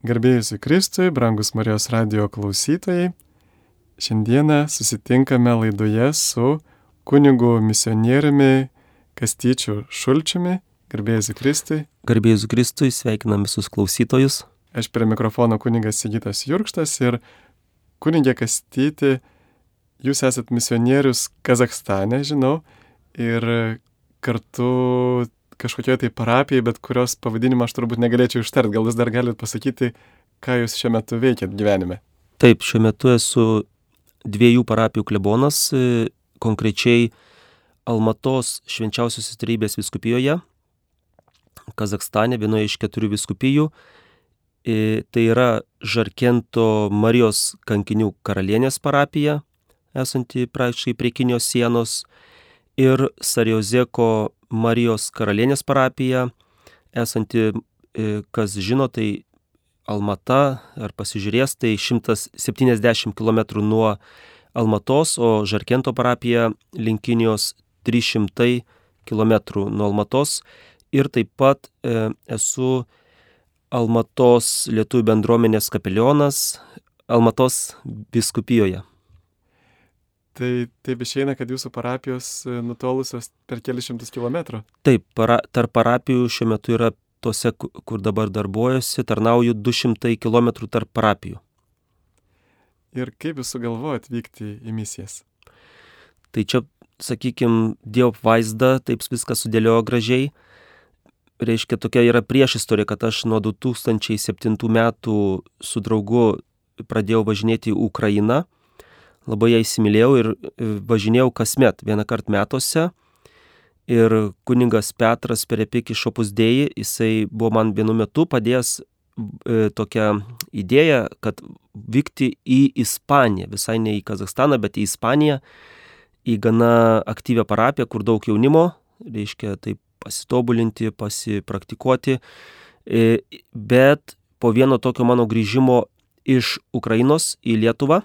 Garbėjusiu Kristui, brangus Marijos radio klausytojai, šiandieną susitinkame laidoje su kunigu misionieriumi Kastyčiu Šulčiumi. Garbėjusiu Kristui. Garbėjusiu Kristui, sveikinam visus klausytojus. Aš prie mikrofono kunigas Sigitas Jurkštas ir kunigė Kastyti, jūs esat misionierius Kazakstane, žinau, ir kartu kažkokioje tai parapijai, bet kurios pavadinimą aš turbūt negalėčiau ištart. Gal jūs dar galite pasakyti, ką jūs šiuo metu veikiat gyvenime? Taip, šiuo metu esu dviejų parapijų klebonas, e, konkrečiai Almatos švenčiausios įstrybės viskupijoje, Kazakstane, vienoje iš keturių viskupijų. E, tai yra Žarkento Marijos kankinių karalienės parapija, esanti praktiškai prie Kinijos sienos, ir Sariozeko Marijos karalienės parapija, esanti, e, kas žino, tai Almata, ar pasižiūrės, tai 170 km nuo Almatos, o Žarkento parapija linkinijos 300 km nuo Almatos. Ir taip pat e, esu Almatos lietuvių bendruomenės kapelionas Almatos biskupijoje. Tai taip išeina, kad jūsų parapijos e, nutolusios per kelius šimtus kilometrų. Taip, para, tarp parapijų šiuo metu yra tose, kur dabar darbuojuosi, tarnauju 200 km tarp parapijų. Ir kaip jūs sugalvojot vykti į misijas? Tai čia, sakykime, Dievo vaizda, taip viskas sudėliojo gražiai. Reiškia, tokia yra prieš istorija, kad aš nuo 2007 metų su draugu pradėjau važinėti į Ukrainą labai ją įsimylėjau ir e, važinėjau kasmet, vieną kartą metuose. Ir kuningas Petras Perepik iš Opus Dei, jisai buvo man vienu metu padėjęs e, tokią idėją, kad vykti į Ispaniją, visai ne į Kazakstaną, bet į Ispaniją, į gana aktyvią parapiją, kur daug jaunimo, reiškia taip pasitobulinti, pasipraktikuoti. E, bet po vieno tokio mano grįžimo iš Ukrainos į Lietuvą,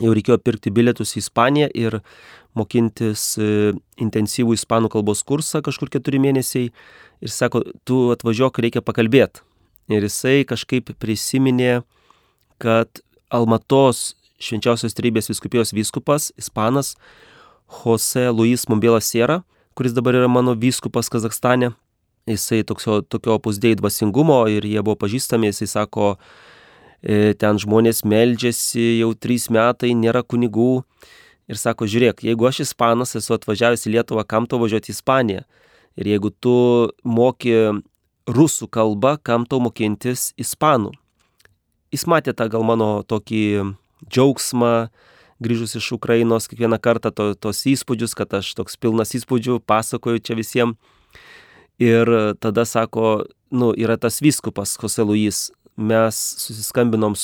jau reikėjo pirkti bilietus į Ispaniją ir mokintis e, intensyvų ispanų kalbos kursą kažkur keturi mėnesiai. Ir sako, tu atvažiuok, reikia pakalbėti. Ir jisai kažkaip prisiminė, kad Almatos švenčiausios trybės viskupijos vyskupas, ispanas Jose Luis Mombielas Sierra, kuris dabar yra mano vyskupas Kazakstane, jisai tokio, tokio pusdėjai dvasingumo ir jie buvo pažįstami, jisai sako, ten žmonės meldžiasi jau trys metai, nėra kunigų. Ir sako, žiūrėk, jeigu aš ispanas esu atvažiavęs į Lietuvą, kam tau važiuoti į Ispaniją? Ir jeigu tu moki rusų kalbą, kam tau mokintis ispanų? Jis matė tą gal mano tokį džiaugsmą, grįžus iš Ukrainos, kiekvieną kartą to, tos įspūdžius, kad aš toks pilnas įspūdžių pasakoju čia visiems. Ir tada sako, nu, yra tas vyskupas Jose Luis, mes susiskambinom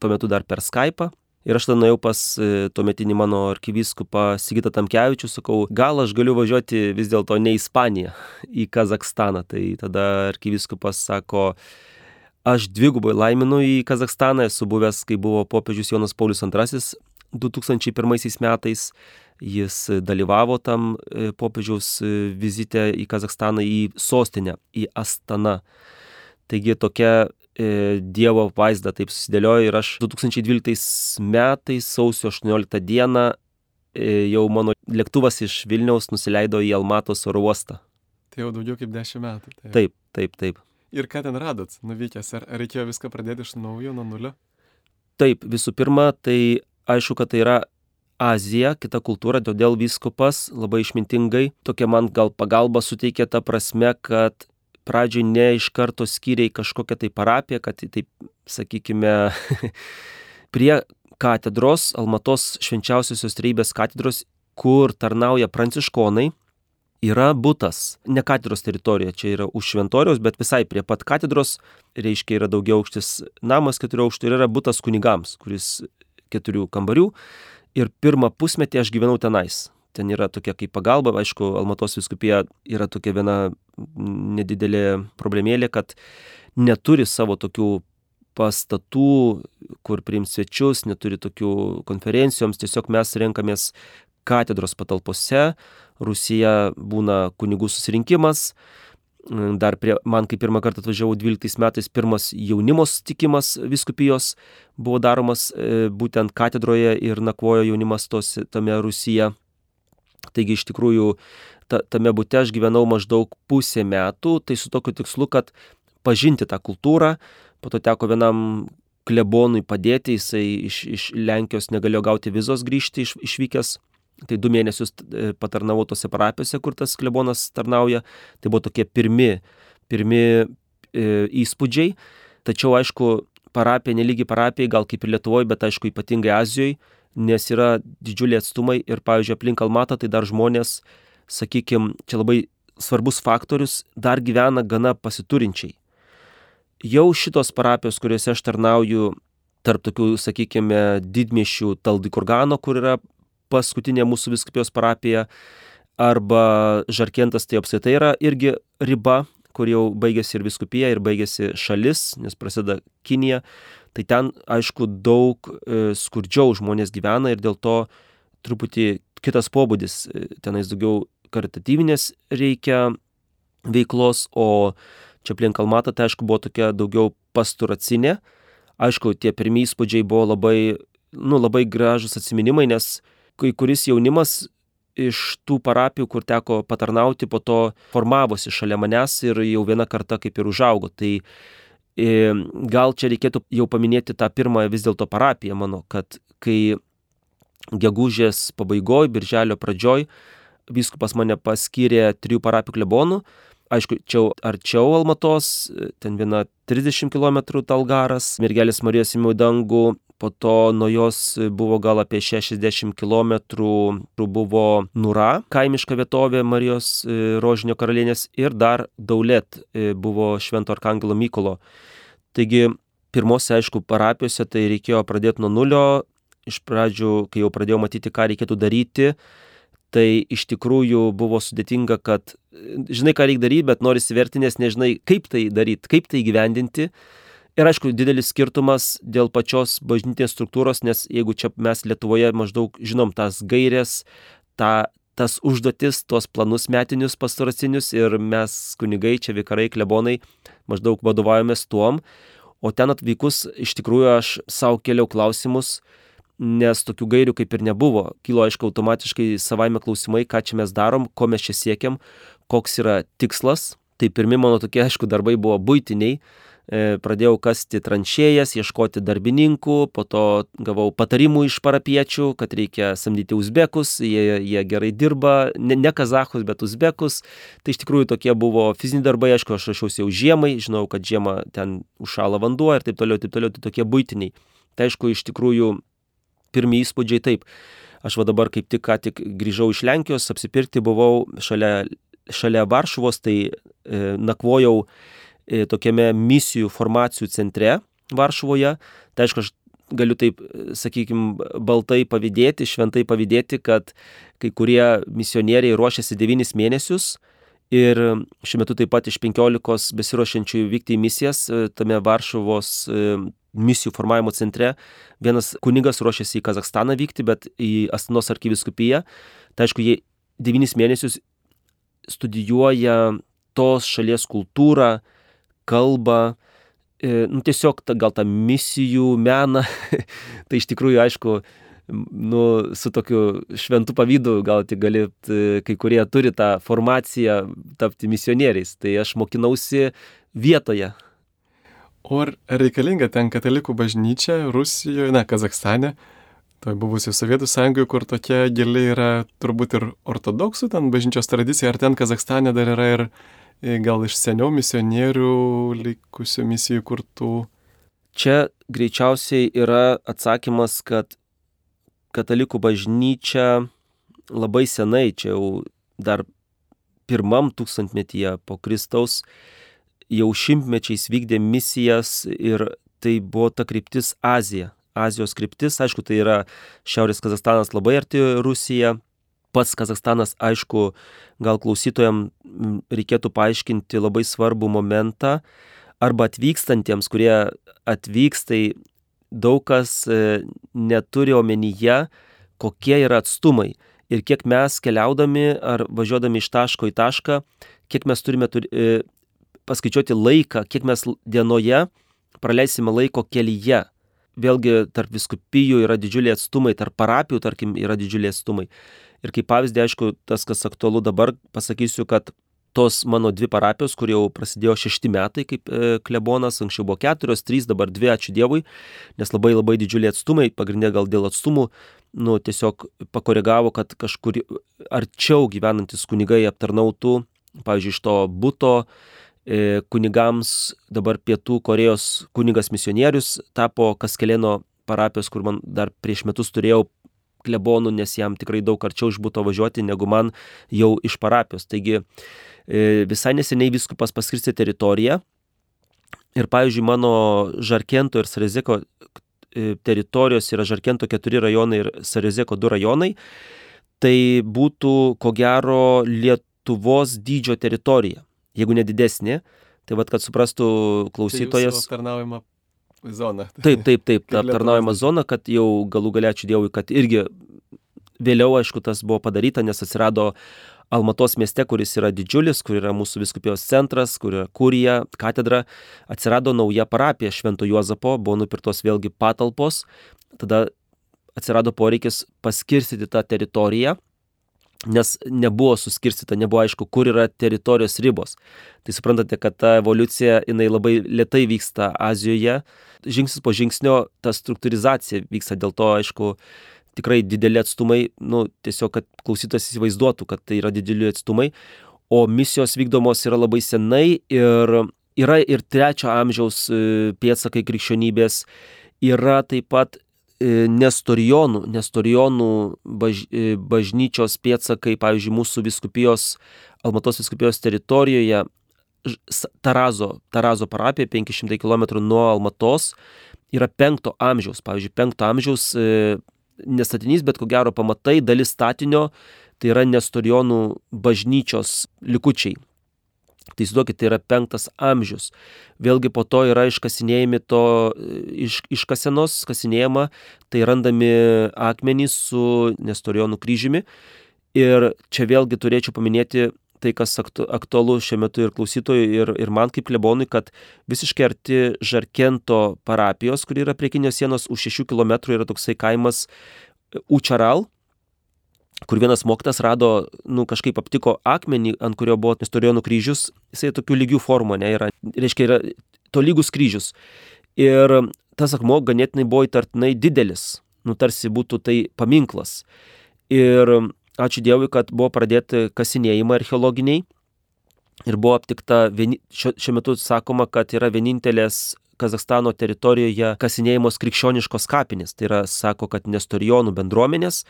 tuo metu dar per Skype. Ir aš tada nuėjau pas e, tuometinį mano arkivyskupą Sigitą Tamkevičių, sakau, gal aš galiu važiuoti vis dėlto ne į Ispaniją, į Kazakstaną. Tai tada arkivyskupas sako, aš dvigubai laiminu į Kazakstaną, esu buvęs, kai buvo popiežius Jonas Paulius II 2001 metais. Jis dalyvavo tam e, popiežiaus e, vizite į Kazakstaną, į sostinę, į Astaną. Taigi tokia Dievo vaizdą taip susidėliojo ir aš 2012 metais sausio 18 dieną e, jau mano lėktuvas iš Vilniaus nusileido į Almatos oro uostą. Tai jau daugiau kaip 10 metų. Tai. Taip, taip, taip. Ir ką ten radot nuvykęs? Ar reikėjo viską pradėti iš naujo, nuo nulio? Taip, visų pirma, tai aišku, kad tai yra Azija, kita kultūra, todėl viskupas labai išmintingai tokia man gal pagalba suteikė tą prasme, kad pradžioj ne iš karto skyrė į kažkokią tai parapiją, kad taip, sakykime, prie katedros, Almatos švenčiausiosios treibės katedros, kur tarnauja pranciškonai, yra būtas, ne katedros teritorija, čia yra už šventoriaus, bet visai prie pat katedros, reiškia, yra daugiau aukštis namas keturių aukštų ir yra būtas kunigams, kuris keturių kambarių. Ir pirmą pusmetį aš gyvenau tenais ten yra tokia kaip pagalba, aišku, Almatos viskupija yra tokia viena nedidelė problemėlė, kad neturi savo tokių pastatų, kur priims svečius, neturi tokių konferencijoms, tiesiog mes renkamės katedros patalpose, Rusija būna kunigų susirinkimas. Dar prie, man kai pirmą kartą atvažiavau 12 metais, pirmas jaunimo sutikimas viskupijos buvo daromas e, būtent katedroje ir nakvojo jaunimas tos, tame Rusija. Taigi iš tikrųjų ta, tame būte aš gyvenau maždaug pusę metų, tai su tokiu tikslu, kad pažinti tą kultūrą, po to teko vienam klebonui padėti, jisai iš, iš Lenkijos negalėjo gauti vizos grįžti iš, išvykęs Tai du mėnesius e, patarnavau tose parapijose, kur tas klebonas tarnauja. Tai buvo tokie pirmi, pirmi e, įspūdžiai. Tačiau, aišku, parapija nelygi parapijai, gal kaip ir Lietuvoje, bet aišku, ypatingai Azijoje, nes yra didžiuliai atstumai ir, pavyzdžiui, aplink Almatą tai dar žmonės, sakykime, čia labai svarbus faktorius, dar gyvena gana pasiturinčiai. Jau šitos parapijos, kuriuose aš tarnauju, tarp tokių, sakykime, didmiešių Taldikurgano, kur yra paskutinė mūsų viskupijos parapija, arba Žarkentas tai apskaitai yra irgi riba, kur jau baigėsi ir viskupija, ir baigėsi šalis, nes prasideda Kinija, tai ten, aišku, daug e, skurdžiau žmonės gyvena ir dėl to truputį kitas pobūdis, e, tenais daugiau karitatyvinės reikia veiklos, o čia aplink Kalmatą tai aišku buvo tokia daugiau pasturacinė. Aišku, tie pirmieji įspūdžiai buvo labai, nu, labai gražus atsiminimai, nes kai kuris jaunimas iš tų parapijų, kur teko patarnauti, po to formavosi šalia manęs ir jau viena karta kaip ir užaugo. Tai gal čia reikėtų jau paminėti tą pirmąją vis dėlto parapiją mano, kad kai gegužės pabaigoje, birželio pradžioj, viskupas mane paskyrė trijų parapijų klebonų, aišku, čia arčiau Almatos, ten viena 30 km Talgaras, Mergelės Marijos įmiau dangų, po to nuo jos buvo gal apie 60 km buvo Nura, kaimiška vietovė Marijos e, Rožinio karalienės ir dar Daulet e, buvo Švento Arkangelo Mykolo. Taigi pirmose, aišku, parapijose tai reikėjo pradėti nuo nulio. Iš pradžių, kai jau pradėjau matyti, ką reikėtų daryti, tai iš tikrųjų buvo sudėtinga, kad žinai, ką reikia daryti, bet nori įsiverti, nes nežinai, kaip tai daryti, kaip tai gyvendinti. Ir aišku, didelis skirtumas dėl pačios bažnytinės struktūros, nes jeigu čia mes Lietuvoje maždaug žinom tas gairės, tą, tas užduotis, tuos planus metinius pastoracinius ir mes kunigai, čia vikarai, klebonai, maždaug vadovaujamės tuom, o ten atvykus iš tikrųjų aš savo keliau klausimus, nes tokių gairių kaip ir nebuvo. Kilo aišku automatiškai savaime klausimai, ką čia mes darom, ko mes čia siekiam, koks yra tikslas. Tai pirmi mano tokie, aišku, darbai buvo būtiniai, pradėjau kasti tranšėjas, ieškoti darbininkų, po to gavau patarimų iš parapiečių, kad reikia samdyti uzbekus, jie, jie gerai dirba, ne, ne kazahus, bet uzbekus. Tai iš tikrųjų tokie buvo fiziniai darbai, aišku, aš rašiausi jau žiemai, žinau, kad žiemą ten užšala vanduo ir taip toliau, taip toliau, tai tokie būtiniai. Tai aišku, iš tikrųjų pirmie įspūdžiai taip. Aš va dabar kaip tik ką tik grįžau iš Lenkijos, apsipirkti buvau šalia, šalia Varšuvos, tai e, nakvojau E, tokiame misijų formacijų centre Varšuvoje. Tai aišku, aš galiu taip, sakykime, baltai pavydėti, šventai pavydėti, kad kai kurie misionieriai ruošiasi 9 mėnesius ir šiuo metu taip pat iš 15 besiruošiančių vykti į misijas e, tame Varšuvos e, misijų formavimo centre. Vienas kunigas ruošiasi į Kazakstaną vykti, bet į Astanos arkiviskupiją. Tai aišku, jie 9 mėnesius studijuoja tos šalies kultūrą, kalbą, e, nu, tiesiog ta, gal tą misijų meną, tai iš tikrųjų, aišku, nu, su tokiu šventu pavydu gal tik gali, kai kurie turi tą formaciją tapti misionieriais. Tai aš mokinausi vietoje. O ar reikalinga ten katalikų bažnyčia Rusijoje, na, Kazakstane, toj buvusiai Sovietų sąjungoje, kur tokia gili yra turbūt ir ortodoksų ten bažnyčios tradicija, ar ten Kazakstane dar yra ir gal iš seniau misionierių likusių misijų kurtų? Čia greičiausiai yra atsakymas, kad katalikų bažnyčia labai senai, čia jau dar pirmam tūkstantmetyje po Kristaus, jau šimtmečiais vykdė misijas ir tai buvo ta kryptis Azija. Azijos kryptis, aišku, tai yra Šiaurės Kazakstanas labai arti Rusija, pats Kazakstanas, aišku, gal klausytojams reikėtų paaiškinti labai svarbų momentą, arba atvykstantiems, kurie atvykstai daug kas e, neturi omenyje, kokie yra atstumai ir kiek mes keliaudami ar važiuodami iš taško į tašką, kiek mes turime turi, e, paskaičiuoti laiką, kiek mes dienoje praleisime laiko kelyje. Vėlgi tarp viskupijų yra didžiuliai atstumai, tarp parapijų, tarkim, yra didžiuliai atstumai. Ir kaip pavyzdį, aišku, tas, kas aktualu dabar, pasakysiu, kad tos mano dvi parapijos, kur jau prasidėjo šešti metai kaip e, klebonas, anksčiau buvo keturios, trys, dabar dvi, ačiū Dievui, nes labai labai didžiuliai atstumai, pagrindė gal dėl atstumų, nu, tiesiog pakoregavo, kad kažkur arčiau gyvenantis kunigai aptarnautų, pavyzdžiui, iš to būto, E, kunigams dabar Pietų Korejos kunigas misionierius tapo Kaskelėno parapijos, kur man dar prieš metus turėjau klebonų, nes jam tikrai daug arčiau išbūto važiuoti negu man jau iš parapijos. Taigi e, visai neseniai viskupas paskirstė teritoriją ir, pavyzdžiui, mano Žarkento ir Sarezeko e, teritorijos yra Žarkento keturi rajonai ir Sarezeko du rajonai, tai būtų ko gero Lietuvos dydžio teritorija jeigu ne didesnė. Tai vad, kad suprastų klausytojas. Tai aptarnaujama zona. Taip, taip, taip, ta aptarnaujama zona, kad jau galų galėčiau Dievui, kad irgi vėliau, aišku, tas buvo padaryta, nes atsirado Almatos mieste, kuris yra didžiulis, kur yra mūsų viskupijos centras, kur yra kurija, katedra, atsirado nauja parapija Švento Juozapo, buvo nupirktos vėlgi patalpos, tada atsirado poreikis paskirstyti tą teritoriją nes nebuvo suskirstyta, nebuvo aišku, kur yra teritorijos ribos. Tai suprantate, kad ta evoliucija, jinai labai lietai vyksta Azijoje, žingsnis po žingsnio ta struktūrizacija vyksta, dėl to, aišku, tikrai dideli atstumai, nu, tiesiog, kad klausytas įsivaizduotų, kad tai yra dideli atstumai, o misijos vykdomos yra labai senai ir yra ir trečio amžiaus e, pėtsakai krikščionybės, yra taip pat nestorijonų, nestorijonų baž, e, bažnyčios pėtsakai, pavyzdžiui, mūsų viskupijos, Almatos viskupijos teritorijoje, Tarazo, Tarazo parapija, 500 km nuo Almatos, yra penkto amžiaus, pavyzdžiui, penkto amžiaus e, nestatinys, bet ko gero pamatai, dalis statinio, tai yra nestorijonų bažnyčios likučiai. Tai įsivaizduokit, tai yra penktas amžius. Vėlgi po to yra iškasinėjami to, iš, iškasenos, kasinėjama, tai randami akmenys su Nestorijonų kryžiumi. Ir čia vėlgi turėčiau paminėti tai, kas aktu, aktualu šiuo metu ir klausytojui, ir, ir man kaip klebonui, kad visiškai arti Žarkento parapijos, kur yra prie Kinijos sienos už 6 km yra toksai kaimas Učaral, kur vienas mokytas rado, nu, kažkaip aptiko akmenį, ant kurio buvo Nestorijonų kryžius, jisai tokių lygių formų, ne, yra, reiškia, yra tolygus kryžius. Ir tas akmuo ganėtinai buvo įtartinai didelis, nu, tarsi būtų tai paminklas. Ir ačiū Dievui, kad buvo pradėti kasinėjimai archeologiniai ir buvo aptikta, vieni, šiuo, šiuo metu sakoma, kad yra vienintelės Kazakstano teritorijoje kasinėjimos krikščioniškos kapinės. Tai yra, sako, kad nestorijonų bendruomenės,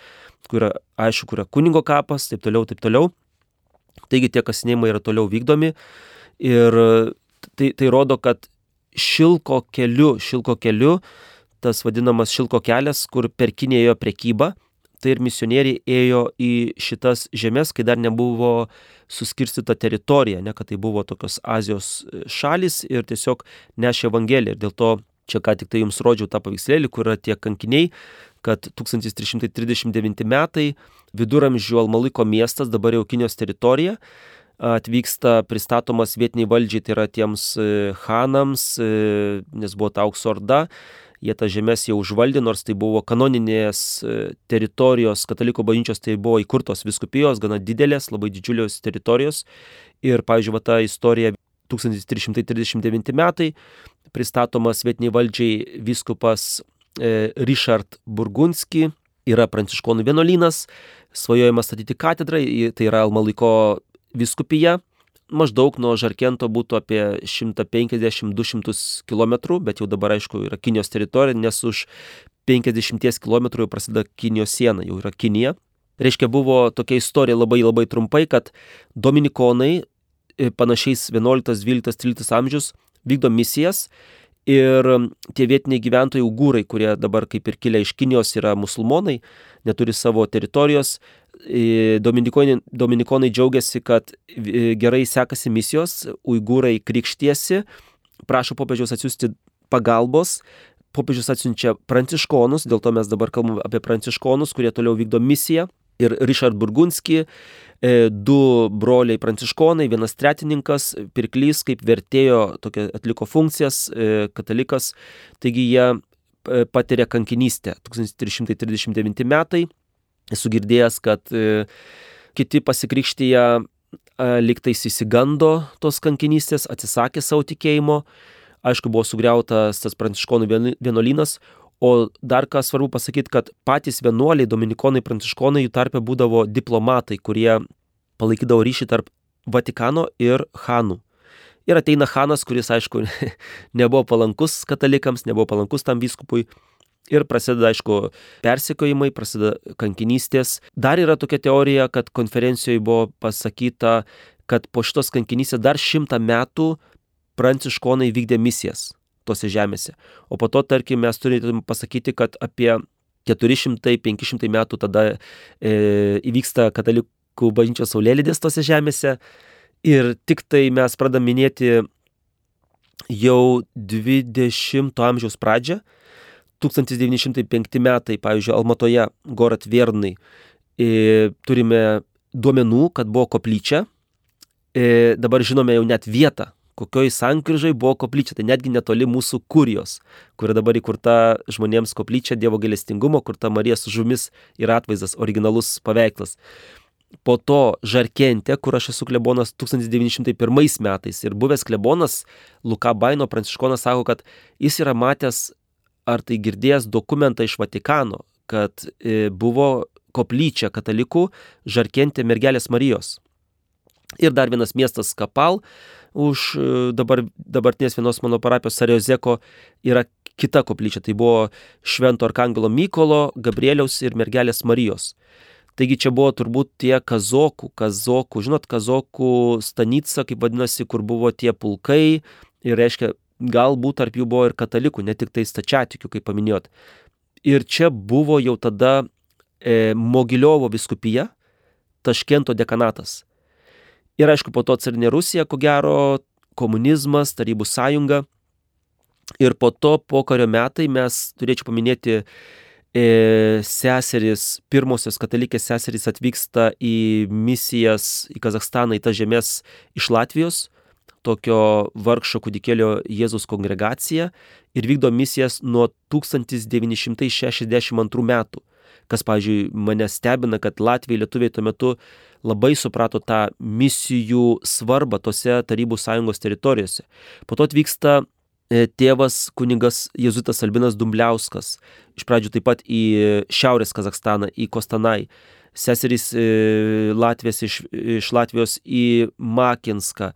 kur yra, aišku, kur yra kunigo kapas, taip toliau, taip toliau. Taigi tie kasinėjimai yra toliau vykdomi ir tai, tai rodo, kad šilko keliu, šilko keliu, tas vadinamas šilko kelias, kur perkinėjo prekyba, tai ir misionieriai ėjo į šitas žemės, kai dar nebuvo suskirstyta teritorija, ne kad tai buvo tokios Azijos e, šalis ir tiesiog nešė Evangeliją. Ir dėl to čia ką tik tai jums rodžiau tą paveikslėlį, kur yra tie kankiniai, kad 1339 metai viduramžių Almaliko miestas, dabar jau Kinijos teritorija, atvyksta pristatomas vietiniai valdžiai, tai yra tiems e, hanams, e, nes buvo ta aukso orda jie tas žemės jau užvaldė, nors tai buvo kanoninės e, teritorijos, katalikų bažnyčios tai buvo įkurtos viskupijos, gana didelės, labai didžiulios teritorijos. Ir, pavyzdžiui, va, ta istorija 1339 metai pristatomas vietiniai valdžiai viskupas e, Richard Burgunski, yra pranciškonų vienuolynas, svajojama statyti katedrą, tai yra Almaliko viskupija maždaug nuo Žarkento būtų apie 150-200 km, bet jau dabar aišku yra Kinijos teritorija, nes už 50 km jau prasideda Kinijos siena, jau yra Kinija. Reiškia, buvo tokia istorija labai labai trumpai, kad dominikonai e, panašiais 11, 12, 13 amžius vykdo misijas ir tie vietiniai gyventojai ugūrai, kurie dabar kaip ir kilia iš Kinijos yra musulmonai, neturi savo teritorijos, Dominikonai, Dominikonai džiaugiasi, kad gerai sekasi misijos, uigūrai krikštiesi, prašo popiežiaus atsiųsti pagalbos, popiežius atsiunčia pranciškonus, dėl to mes dabar kalbame apie pranciškonus, kurie toliau vykdo misiją ir Richard Burgunski, e, du broliai pranciškonai, vienas tretininkas, pirklys kaip vertėjo, tokia atliko funkcijas, e, katalikas, taigi jie e, patiria kankinystę. 1339 metai, esu girdėjęs, kad kiti pasikrikštyje liktais įsigando tos kankinystės, atsisakė savo tikėjimo, aišku, buvo sugriautas tas pranciškonų vienuolynas, O dar ką svarbu pasakyti, kad patys vienuoliai, dominikonai, pranciškonai, jų tarpe būdavo diplomatai, kurie palaikydavo ryšį tarp Vatikano ir Hanų. Ir ateina Hanas, kuris, aišku, nebuvo palankus katalikams, nebuvo palankus tam vyskupui. Ir prasideda, aišku, persikojimai, prasideda kankinystės. Dar yra tokia teorija, kad konferencijoje buvo pasakyta, kad po šitos kankinystės dar šimtą metų pranciškonai vykdė misijas tose žemėse. O po to, tarkim, mes turėtume pasakyti, kad apie 400-500 metų tada e, įvyksta katalikų bažnyčios saulėlydės tose žemėse ir tik tai mes pradam minėti jau 20 amžiaus pradžią, 1905 metai, pavyzdžiui, Almatoje, Gorat Viernai, e, turime duomenų, kad buvo koplyčia, e, dabar žinome jau net vietą, kokioj sankryžai buvo koplyčia, tai netgi netoli mūsų kurijos, kur dabar įkurta žmonėms koplyčia Dievo galestingumo, kur ta Marija su žumis yra atvaizdas, originalus paveikslas. Po to Žarkente, kur aš esu klebonas 1901 metais ir buvęs klebonas Luka Baino pranciškonas sako, kad jis yra matęs ar tai girdėjęs dokumentą iš Vatikano, kad e, buvo koplyčia katalikų Žarkente mergelės Marijos. Ir dar vienas miestas Kapal, už e, dabar, dabartinės vienos mano parapijos Sariozeko yra kita koplyčia. Tai buvo Švento Arkangelo Mykolo, Gabrieliaus ir mergelės Marijos. Taigi čia buvo turbūt tie kazokų, kazokų, žinot, kazokų stanica, kaip vadinasi, kur buvo tie pulkai ir reiškia, galbūt tarp jų buvo ir katalikų, ne tik tai stačiatikių, kaip paminėjot. Ir čia buvo jau tada e, Mogiliovo viskupija, Taškento dekanatas. Ir aišku, po to carinė Rusija, ko gero, komunizmas, Tarybų sąjunga. Ir po to, po kario metai, mes turėčiau paminėti e, seseris, pirmosios katalikės seserys atvyksta į misijas į Kazakstaną, į tas žemės iš Latvijos, tokio vargšo kūdikėlio Jėzus kongregacija ir vykdo misijas nuo 1962 metų kas, pavyzdžiui, mane stebina, kad Latvijai, Lietuviai tuo metu labai suprato tą misijų svarbą tose Tarybų sąjungos teritorijose. Po to atvyksta e, tėvas kunigas Jėzuitas Albinas Dumbliauskas, iš pradžių taip pat į Šiaurės Kazakstaną, į Kostanai seserys e, Latvijas iš, iš Latvijos į Makinską.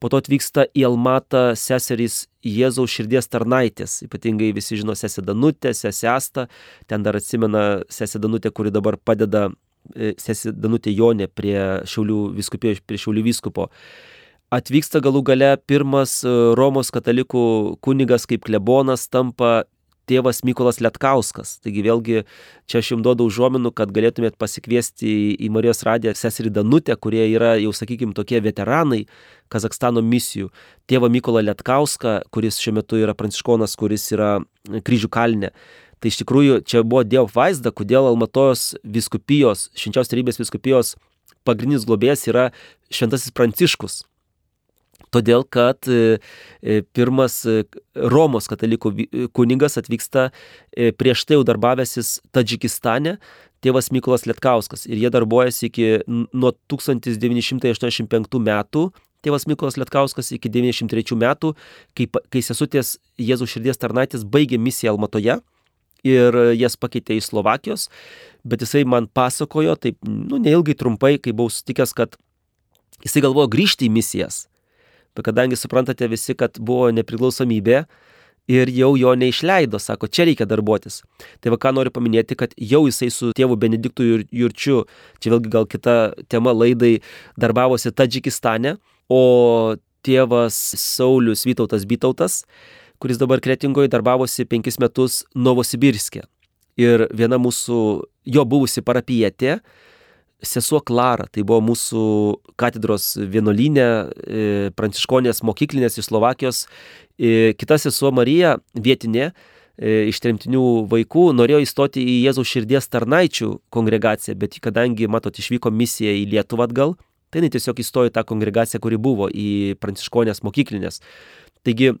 Po to atvyksta į Almatą seserys Jėzaus širdies tarnaitės. Ypatingai visi žino sesę Danutę, sesę Astą. Ten dar atsimena sesę Danutę, kuri dabar padeda e, sesė Danutė Jonė prie Šiaulių viskupijos, prie Šiaulių vyskupo. Atvyksta galų gale pirmas e, Romos katalikų kunigas kaip klebonas, tampa tėvas Mykolas Lietkauskas. Taigi vėlgi čia aš jums duodu užuominų, kad galėtumėt pasikviesti į Marijos radiją seserį Danutę, kurie yra jau, sakykime, tokie veteranai Kazakstano misijų. Tėvą Mykolą Lietkauską, kuris šiuo metu yra pranciškonas, kuris yra kryžių kalne. Tai iš tikrųjų čia buvo Dievo vaizda, kodėl Almatojos viskupijos, švenčiaus tarybės viskupijos pagrindinis globėjas yra Šventasis Pranciškus. Todėl, kad e, e, pirmas e, Romos katalikų kuningas atvyksta prieš tai jau darbavęsis Tadžikistane, tėvas Mykolas Lietkauskas. Ir jie darbuojasi iki nuo 1985 metų, tėvas Mykolas Lietkauskas iki 93 metų, kai, kai sesutės Jėzų širdies tarnaitės baigė misiją Almatoje ir jas pakeitė į Slovakijos, bet jisai man pasakojo, taip, nu, neilgai trumpai, kai buvau sutikęs, kad jisai galvojo grįžti į misijas bet kadangi suprantate visi, kad buvo nepriklausomybė ir jau jo neišleido, sako, čia reikia darbuotis. Tai va ką noriu paminėti, kad jau jisai su tėvu Benediktu Jurčiu, čia vėlgi gal kita tema laidai, darbavosi Tadžikistane, o tėvas Saulis Vytautas Bytautas, kuris dabar kretingoje darbavosi penkis metus Novosibirskė. Ir viena mūsų, jo buvusi parapietė, sesuo Klara, tai buvo mūsų katedros vienuolynė, e, pranciškonės mokyklinės iš Slovakijos, e, kita sesuo Marija, vietinė, e, iš tremtinių vaikų, norėjo įstoti į Jėzaus širdies tarnaičių kongregaciją, bet kadangi, matot, išvyko misija į Lietuvą atgal, tai jinai tiesiog įstojo į tą kongregaciją, kuri buvo į pranciškonės mokyklinės. Taigi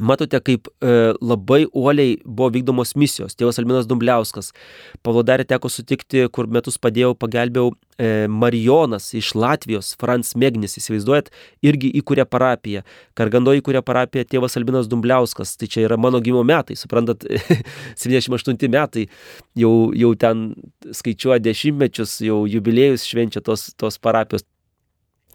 Matote, kaip e, labai uoliai buvo vykdomos misijos. Tėvas Alminas Dumbliauskas. Pavlodarė teko sutikti, kur metus padėjau, pagelbėjau e, Marijonas iš Latvijos, Franz Megnis, įsivaizduojat, irgi įkūrė parapiją. Kargando įkūrė parapiją tėvas Albinas Dumbliauskas. Tai čia yra mano gimimo metai, suprantat, 78 metai. Jau, jau ten skaičiuoja dešimtmečius, jau jubiliejus švenčia tos, tos parapijos.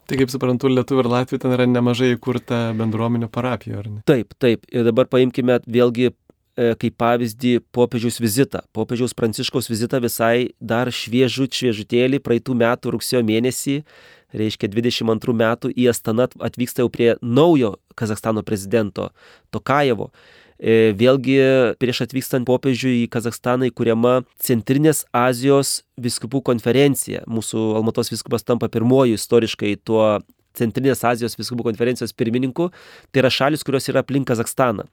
Tai kaip suprantu, Lietuvų ir Latvijų ten yra nemažai įkurta bendruomenių parapijų, ar ne? Taip, taip. Ir dabar paimkime vėlgi e, kaip pavyzdį popiežiaus vizitą. Popiežiaus pranciškaus vizitą visai dar šviežut, šviežutėlį praeitų metų rugsėjo mėnesį, reiškia 22 metų į Astaną atvyksta jau prie naujo Kazakstano prezidento Tokajevo. E, vėlgi prieš atvykstant popiežiui į Kazakstaną įkūriama Centrinės Azijos viskupų konferencija. Mūsų Almatos viskupas tampa pirmoju istoriškai tuo Centrinės Azijos viskupų konferencijos pirmininku. Tai yra šalis, kurios yra aplink Kazakstaną.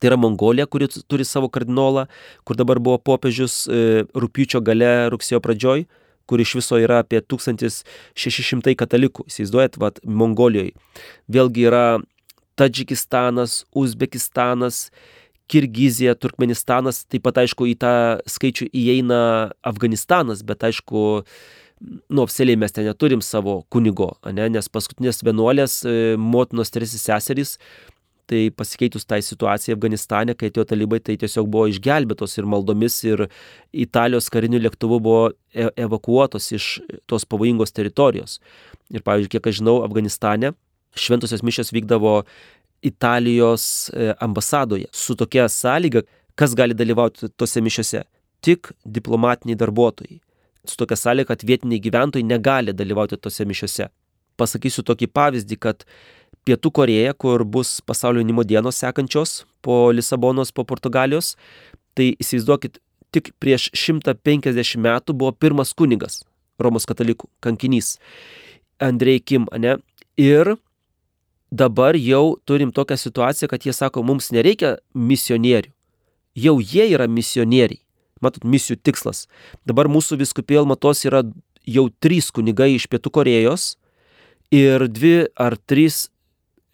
Tai yra Mongolija, kuri turi savo kardinolą, kur dabar buvo popiežius e, rūpiučio gale rugsėjo pradžioj, kur iš viso yra apie 1600 katalikų. Įsivaizduojat, vad, Mongolijoje. Vėlgi yra Tadžikistanas, Uzbekistanas, Kirgizija, Turkmenistanas, taip pat aišku į tą skaičių įeina Afganistanas, bet aišku, nu, oficialiai mes ten neturim savo kunigo, ne, nes paskutinės vienuolės e, motinos tresi seserys, tai pasikeitus tai situacijai Afganistane, kai atėjo talibai, tai tiesiog buvo išgelbėtos ir maldomis, ir Italijos karinių lėktuvų buvo e, evakuotos iš tos pavojingos teritorijos. Ir pavyzdžiui, kiek aš žinau, Afganistane šventosios mišios vykdavo Italijos e, ambasadoje su tokia sąlyga, kas gali dalyvauti tose mišiose. Tik diplomatiniai darbuotojai. Su tokia sąlyga, kad vietiniai gyventojai negali dalyvauti tose mišiose. Pasakysiu tokį pavyzdį, kad Pietų Koreja, kur bus pasaulio jaunimo dienos sekančios po Lisabonos, po Portugalijos, tai įsivaizduokit, tik prieš 150 metų buvo pirmas kunigas Romos katalikų, kankinys Andrei Kim, ne? Ir dabar jau turim tokią situaciją, kad jie sako, mums nereikia misionierių. Jau jie yra misionieriai. Matot, misijų tikslas. Dabar mūsų viskupijų Almatos yra jau trys kunigai iš Pietų Korejos ir dvi ar trys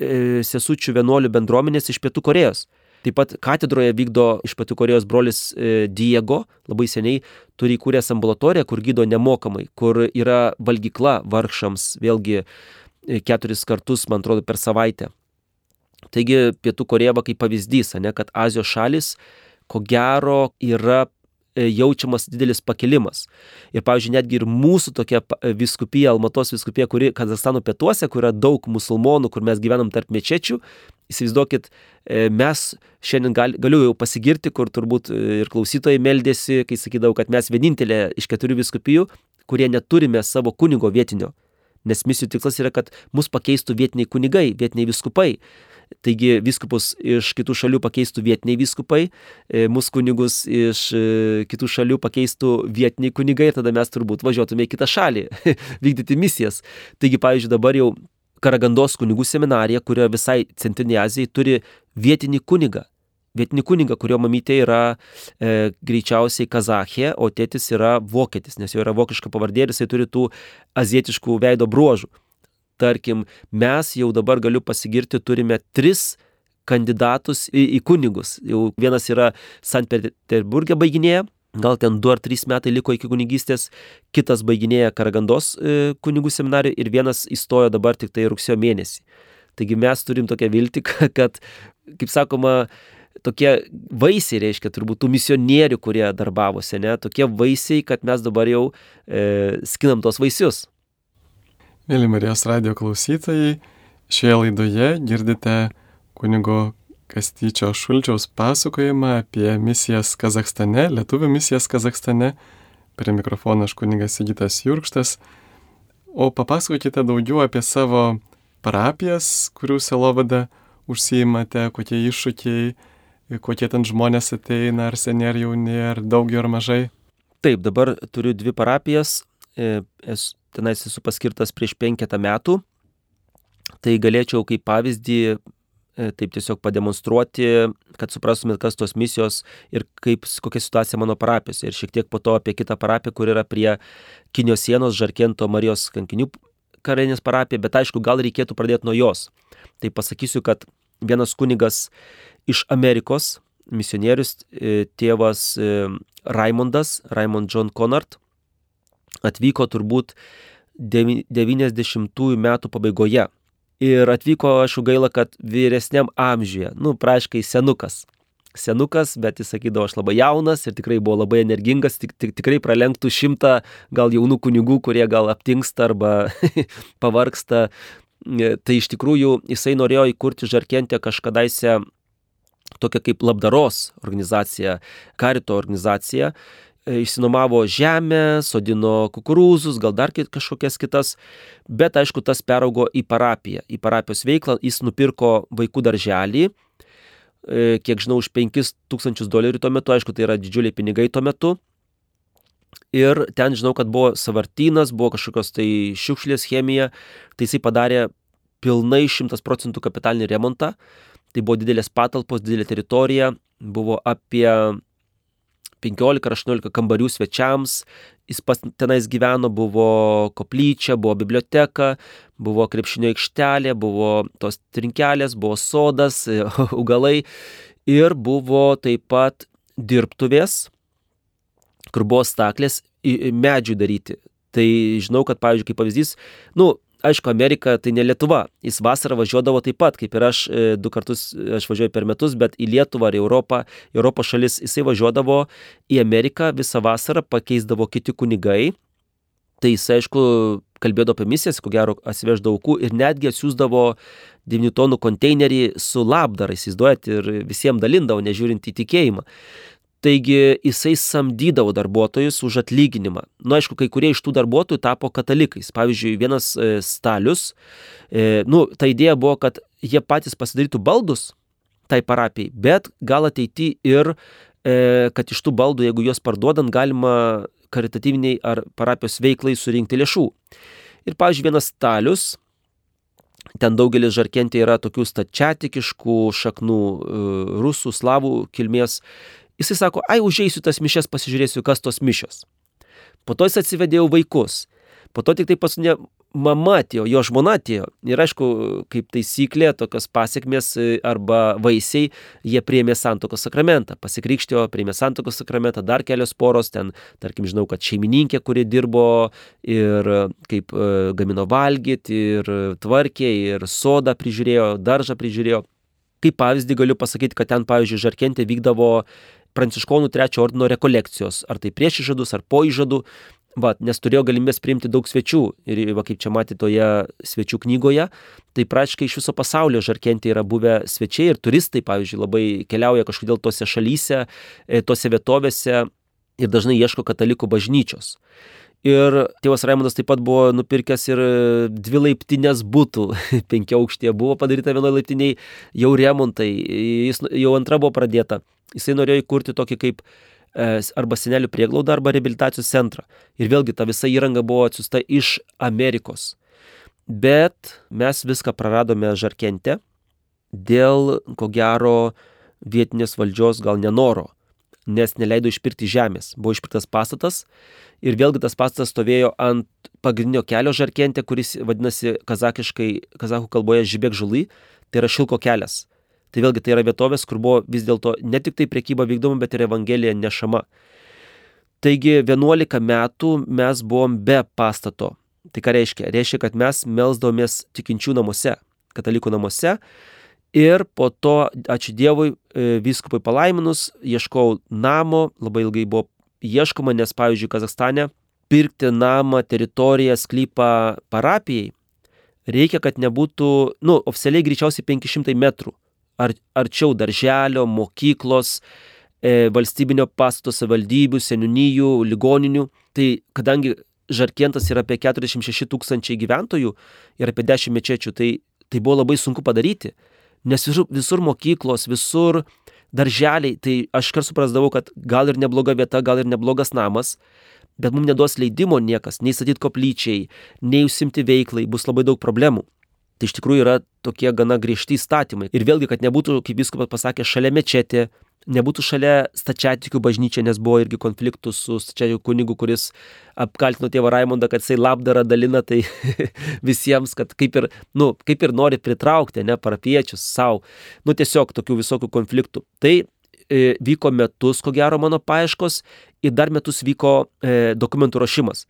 e, sesučių vienuolių bendruomenės iš Pietų Korejos. Taip pat katedroje vykdo iš Pietų Korejos brolis e, Diego, labai seniai turi įkūręs ambulatoriją, kur gydo nemokamai, kur yra valgykla vargšams, vėlgi keturis kartus, man atrodo, per savaitę. Taigi Pietų Koreja kaip pavyzdys, ne, kad Azijos šalis ko gero yra e, jaučiamas didelis pakilimas. Ir, pavyzdžiui, netgi ir mūsų tokia viskupija, Almatos viskupija, kuri Kazakstano pietuose, kur yra daug musulmonų, kur mes gyvenam tarp mečečių, įsivaizduokit, e, mes šiandien gal, galiu jau pasigirti, kur turbūt e, ir klausytojai meldėsi, kai sakydavau, kad mes vienintelė iš keturių viskupijų, kurie neturime savo kunigo vietinio nes misijų tikslas yra, kad mus pakeistų vietiniai kunigai, vietiniai viskupai. Taigi viskupus iš kitų šalių pakeistų vietiniai viskupai, e, mūsų kunigus iš e, kitų šalių pakeistų vietiniai kunigai ir tada mes turbūt važiuotume į kitą šalį vykdyti misijas. Taigi, pavyzdžiui, dabar jau Karagandos kunigų seminarija, kurio visai Centrinėje Azijai turi vietinį kunigą vietinį kunigą, kurio mamytė yra e, greičiausiai Kazachė, o tėtis yra vokietis, nes jo yra vokiška pavardė ir jisai turi tų azietiškų veido bruožų. Tarkim, mes jau dabar galiu pasigirti, turime tris kandidatus į, į kunigus. Jau vienas yra Sankt Peterburgė baiginėje, gal ten du ar trys metai liko iki kunigystės, kitas baiginėja Karagandos e, kunigų seminariją ir vienas įstojo dabar tik tai rugsėjo mėnesį. Taigi mes turim tokią viltį, kad, kaip sakoma, tokie vaisiai, reiškia, turbūt tų misionierių, kurie darbavosi, ne, tokie vaisiai, kad mes dabar jau e, skinam tos vaisius. Mėly Marijos radio klausytojai, šioje laidoje girdite kunigo Kastyčio Šulčiaus pasakojimą apie misijas Kazakstane, lietuvių misijas Kazakstane. Prie mikrofono aš kunigas Sigitas Jurkštas. O papasakokite daugiau apie savo parapijas, kurių selovada užsiimate, kokie iššūkiai kokie ten žmonės ateina, ar seniai, ar jauni, ar daugiau, ar mažai? Taip, dabar turiu dvi parapijas, e, esu, tenais esu paskirtas prieš penketą metų, tai galėčiau kaip pavyzdį e, taip tiesiog pademonstruoti, kad suprastumėt, kas tos misijos ir kaip, kokia situacija mano parapijose. Ir šiek tiek po to apie kitą parapiją, kur yra prie Kinijos sienos Žarkento Marijos kankinių karinės parapija, bet aišku, gal reikėtų pradėti nuo jos. Tai pasakysiu, kad vienas kunigas iš Amerikos, misionierius, e, tėvas Raimondas, Raimond John Conard, atvyko turbūt 90-ųjų metų pabaigoje. Ir atvyko, aš gaila, kad vyresniam amžiuje, nu, praškai senukas. Senukas, bet jis sakydavo, aš labai jaunas ir tikrai buvo labai energingas, tik, tik, tikrai pralenktų šimtą gal jaunų kunigų, kurie gal aptinksta arba pavarksta. Tai iš tikrųjų jisai norėjo įkurti Žarkentę kažkadaise tokią kaip labdaros organizaciją, karito organizaciją. E, išsinomavo žemę, sodino kukurūzus, gal dar kažkokias kitas, bet aišku, tas peraugo į parapiją, į parapijos veiklą, jis nupirko vaikų darželį, e, kiek žinau, už 5000 dolerių tuo metu, aišku, tai yra didžiuliai pinigai tuo metu. Ir ten žinau, kad buvo savartynas, buvo kažkokios tai šiukšlės chemija, tai jisai padarė pilnai 100 procentų kapitalinį remontą. Tai buvo didelės patalpos, didelė teritorija, buvo apie 15 ar 18 kambarių svečiams, jis pas tenais gyveno, buvo koplyčia, buvo biblioteka, buvo krepšinio aikštelė, buvo tos trinkelės, buvo sodas, augalai ir buvo taip pat dirbtuvės, kur buvo staklės medžių daryti. Tai žinau, kad, pavyzdžiui, kaip pavyzdys, nu, aišku, Amerika tai ne Lietuva. Jis vasarą važiuodavo taip pat, kaip ir aš, e, du kartus aš važiuoju per metus, bet į Lietuvą ar į Europą, Europos šalis, jisai važiuodavo į Ameriką visą vasarą, pakeisdavo kiti kunigai. Tai jis, aišku, kalbėdavo apie misijas, ko gero atsiveždavo aukų ir netgi atsiųsdavo 9 tonų konteinerį su labdarais, įsivaizduojat, ir visiems dalindavo, nežiūrint į tikėjimą. Taigi jisai samdydavo darbuotojus už atlyginimą. Na, nu, aišku, kai kurie iš tų darbuotojų tapo katalikais. Pavyzdžiui, vienas e, stalius, e, nu, ta idėja buvo, kad jie patys pasidarytų baldus tai parapijai, bet gal ateity ir, e, kad iš tų baldų, jeigu juos parduodant, galima karitatyviniai ar parapijos veiklai surinkti lėšų. Ir, pavyzdžiui, vienas stalius, ten daugelis žarkentė yra tokių stačiatikiškų šaknų, e, rusų, slavų kilmės Jisai sako, ai, užeisiu tas mišes, pasižiūrėsiu, kas tos mišios. Po to jis atsivedėjo vaikus. Po to tik tai paskutinė mama atėjo, jo žmona atėjo. Ir aišku, kaip taisyklė, tokios pasiekmes e, arba vaisiai, jie priėmė santokos sakramentą. Pasikrikštėjo, priėmė santokos sakramentą, dar kelios poros, ten, tarkim, žinau, kad šeimininkė, kuri dirbo ir kaip e, gamino valgyti, ir tvarkė, ir sodą prižiūrėjo, daržą prižiūrėjo. Kaip pavyzdį galiu pasakyti, kad ten, pavyzdžiui, Žarkentė vykdavo pranciškonų trečio ordino rekolekcijos, ar tai prieš įžadus, ar po įžadų, va, nes turėjo galimybės priimti daug svečių. Ir va, kaip čia matėte toje svečių knygoje, tai praškai iš viso pasaulio žarkentė yra buvę svečiai ir turistai, pavyzdžiui, labai keliauja kažkodėl tose šalyse, e, tose vietovėse ir dažnai ieško katalikų bažnyčios. Ir tėvas Raimondas taip pat buvo nupirkęs ir dvi laiptinės būtų, penkia aukštė buvo padaryta vienoje laiptiniai, jau remontai, jis jau antra buvo pradėta. Jisai norėjo įkurti tokį kaip e, arba senelių prieglaudą, arba rehabilitacijos centrą. Ir vėlgi ta visa įranga buvo atsiusta iš Amerikos. Bet mes viską praradome žarkente dėl, ko gero, vietinės valdžios gal nenoro, nes neleido išpirkti žemės. Buvo išpirktas pastatas ir vėlgi tas pastatas stovėjo ant pagrindinio kelio žarkente, kuris vadinasi kazakiškai, kazakų kalboje žibėk žulai, tai yra šilko kelias. Tai vėlgi tai yra vietovės, kur buvo vis dėlto ne tik tai priekyba vykdoma, bet ir evangelija nešama. Taigi 11 metų mes buvom be pastato. Tai ką reiškia? Reiškia, kad mes melsdomės tikinčių namuose, katalikų namuose. Ir po to, ačiū Dievui, e, vyskupui palaiminus, ieškojau namo, labai ilgai buvo ieškoma, nes, pavyzdžiui, Kazakstane pirkti namą, teritoriją, sklypą parapijai reikia, kad nebūtų, nu, oficialiai greičiausiai 500 metrų ar, arčiau darželio, mokyklos, e, valstybinio pastato savivaldybių, seniūnyjų, ligoninių. Tai kadangi Žarkientas yra apie 46 tūkstančiai gyventojų ir apie 10 mečečių, tai, tai buvo labai sunku padaryti. Nes visur, visur mokyklos, visur darželiai, tai aš kar suprasdavau, kad gal ir nebloga vieta, gal ir neblogas namas, bet mums neduos leidimo niekas, nei statyti koplyčiai, nei užsimti veiklai, bus labai daug problemų. Tai iš tikrųjų yra tokie gana griežti įstatymai. Ir vėlgi, kad nebūtų, kaip viskas pasakė, šalia mečetė, nebūtų šalia stačiatikių bažnyčia, nes buvo irgi konfliktų su stačiatikių kunigu, kuris apkaltino tėvą Raimondą, kad jisai labdarą dalina tai visiems, kad kaip ir, nu, kaip ir nori pritraukti, ne, parapiečius savo, nu tiesiog tokių visokių konfliktų. Tai e, vyko metus, ko gero, mano paieškos ir dar metus vyko e, dokumentų rašymas.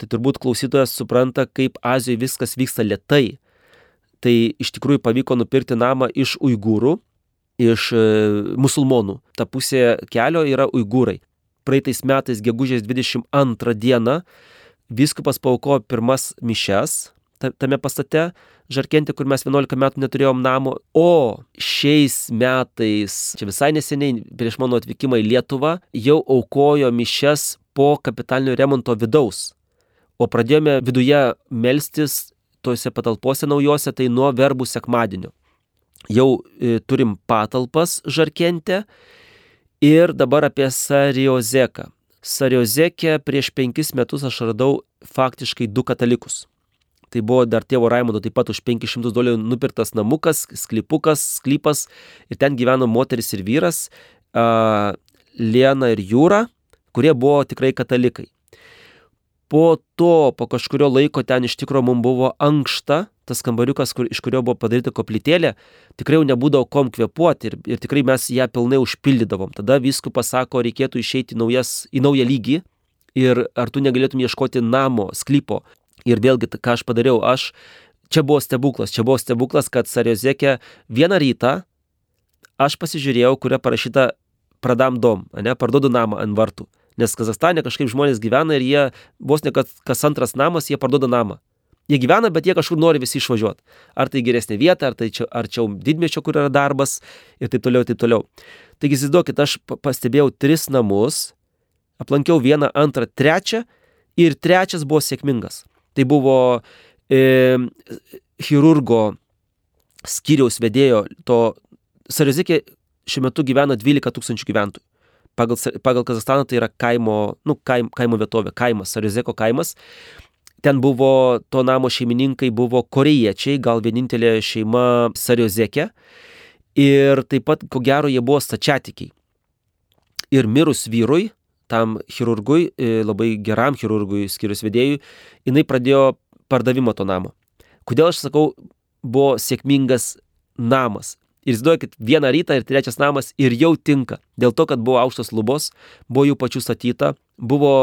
Tai turbūt klausytojas supranta, kaip Azijoje viskas vyksta lietai tai iš tikrųjų pavyko nupirkti namą iš uigūrų, iš e, musulmonų. Ta pusė kelio yra uigūrai. Praeitais metais, gegužės 22 dieną, viskupas paukojo pirmas mišes tame pastate, Žarkentė, kur mes 11 metų neturėjom namo, o šiais metais, čia visai neseniai, prieš mano atvykimą į Lietuvą, jau aukojo mišes po kapitalinio remonto vidaus. O pradėjome viduje melstis tose patalpose naujose, tai nuo verbų sekmadienio. Jau e, turim patalpas žarkente ir dabar apie Sariozeką. Sariozekė prieš penkis metus aš radau faktiškai du katalikus. Tai buvo dar tėvo Raimondo taip pat už 500 dolerių nupirktas namukas, sklypukas, sklypas ir ten gyveno moteris ir vyras, uh, Liena ir Jūra, kurie buvo tikrai katalikai po to, po kažkurio laiko ten iš tikrųjų mums buvo ankšta, tas kambariukas, kur, iš kurio buvo padaryta koplytėlė, tikrai jau nebūdavo kom kvepuoti ir, ir tikrai mes ją pilnai užpildydavom. Tada viskupas sako, reikėtų išeiti naujas, į naują lygį ir ar tu negalėtum ieškoti namo, sklypo. Ir vėlgi, ką aš padariau, aš, čia buvo stebuklas, čia buvo stebuklas, kad Sariozekė vieną rytą aš pasižiūrėjau, kuria parašyta pradam dom, ne, parduodu namą ant vartų. Nes Kazastane kažkaip žmonės gyvena ir jie vos ne kas antras namas, jie parduoda namą. Jie gyvena, bet jie kažkur nori visi išvažiuoti. Ar tai geresnė vieta, ar tai čia, arčiau didmečio, kur yra darbas ir taip toliau, taip toliau. Taigi įsivaizduokit, aš pastebėjau tris namus, aplankiau vieną, antrą, trečią ir trečias buvo sėkmingas. Tai buvo e, chirurgo skyriaus vedėjo to Sarizikė šiuo metu gyvena 12 tūkstančių gyventojų pagal, pagal Kazakstaną tai yra kaimo, nu, kaim, kaimo vietovė, kaimas, Sarizeko kaimas. Ten buvo, to namo šeimininkai buvo korejiečiai, gal vienintelė šeima Sariozekė. Ir taip pat, ko gero, jie buvo stačiatikiai. Ir mirus vyrui, tam chirurgui, e, labai geram chirurgui, skirius vedėjui, jinai pradėjo pardavimą to namo. Kodėl aš sakau, buvo sėkmingas namas? Ir įsivaizduokit, vieną rytą ir trečias namas ir jau tinka. Dėl to, kad buvo aukštos lubos, buvo jų pačių statyta, buvo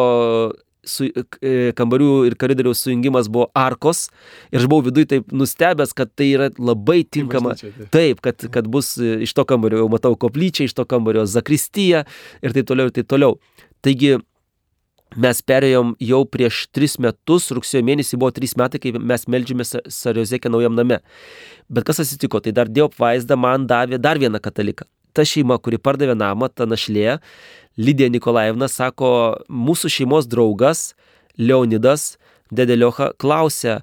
su, e, kambarių ir koridoriaus sujungimas buvo arkos ir aš buvau viduje taip nustebęs, kad tai yra labai tinkama. Taip, kad, kad bus iš to kambario, jau matau koplyčią, iš to kambario zakristiją ir taip toliau ir taip toliau. Taigi mes perėjom jau prieš tris metus, rugsėjo mėnesį buvo trys metai, kai mes melžiamės Sariozekė naujam name. Bet kas atsitiko, tai dar Dievo apvaizda man davė dar vieną kataliką. Ta šeima, kuri pardavė namą, ta našlė, Lydija Nikolaevna, sako, mūsų šeimos draugas Leonidas Dedeliocha klausė,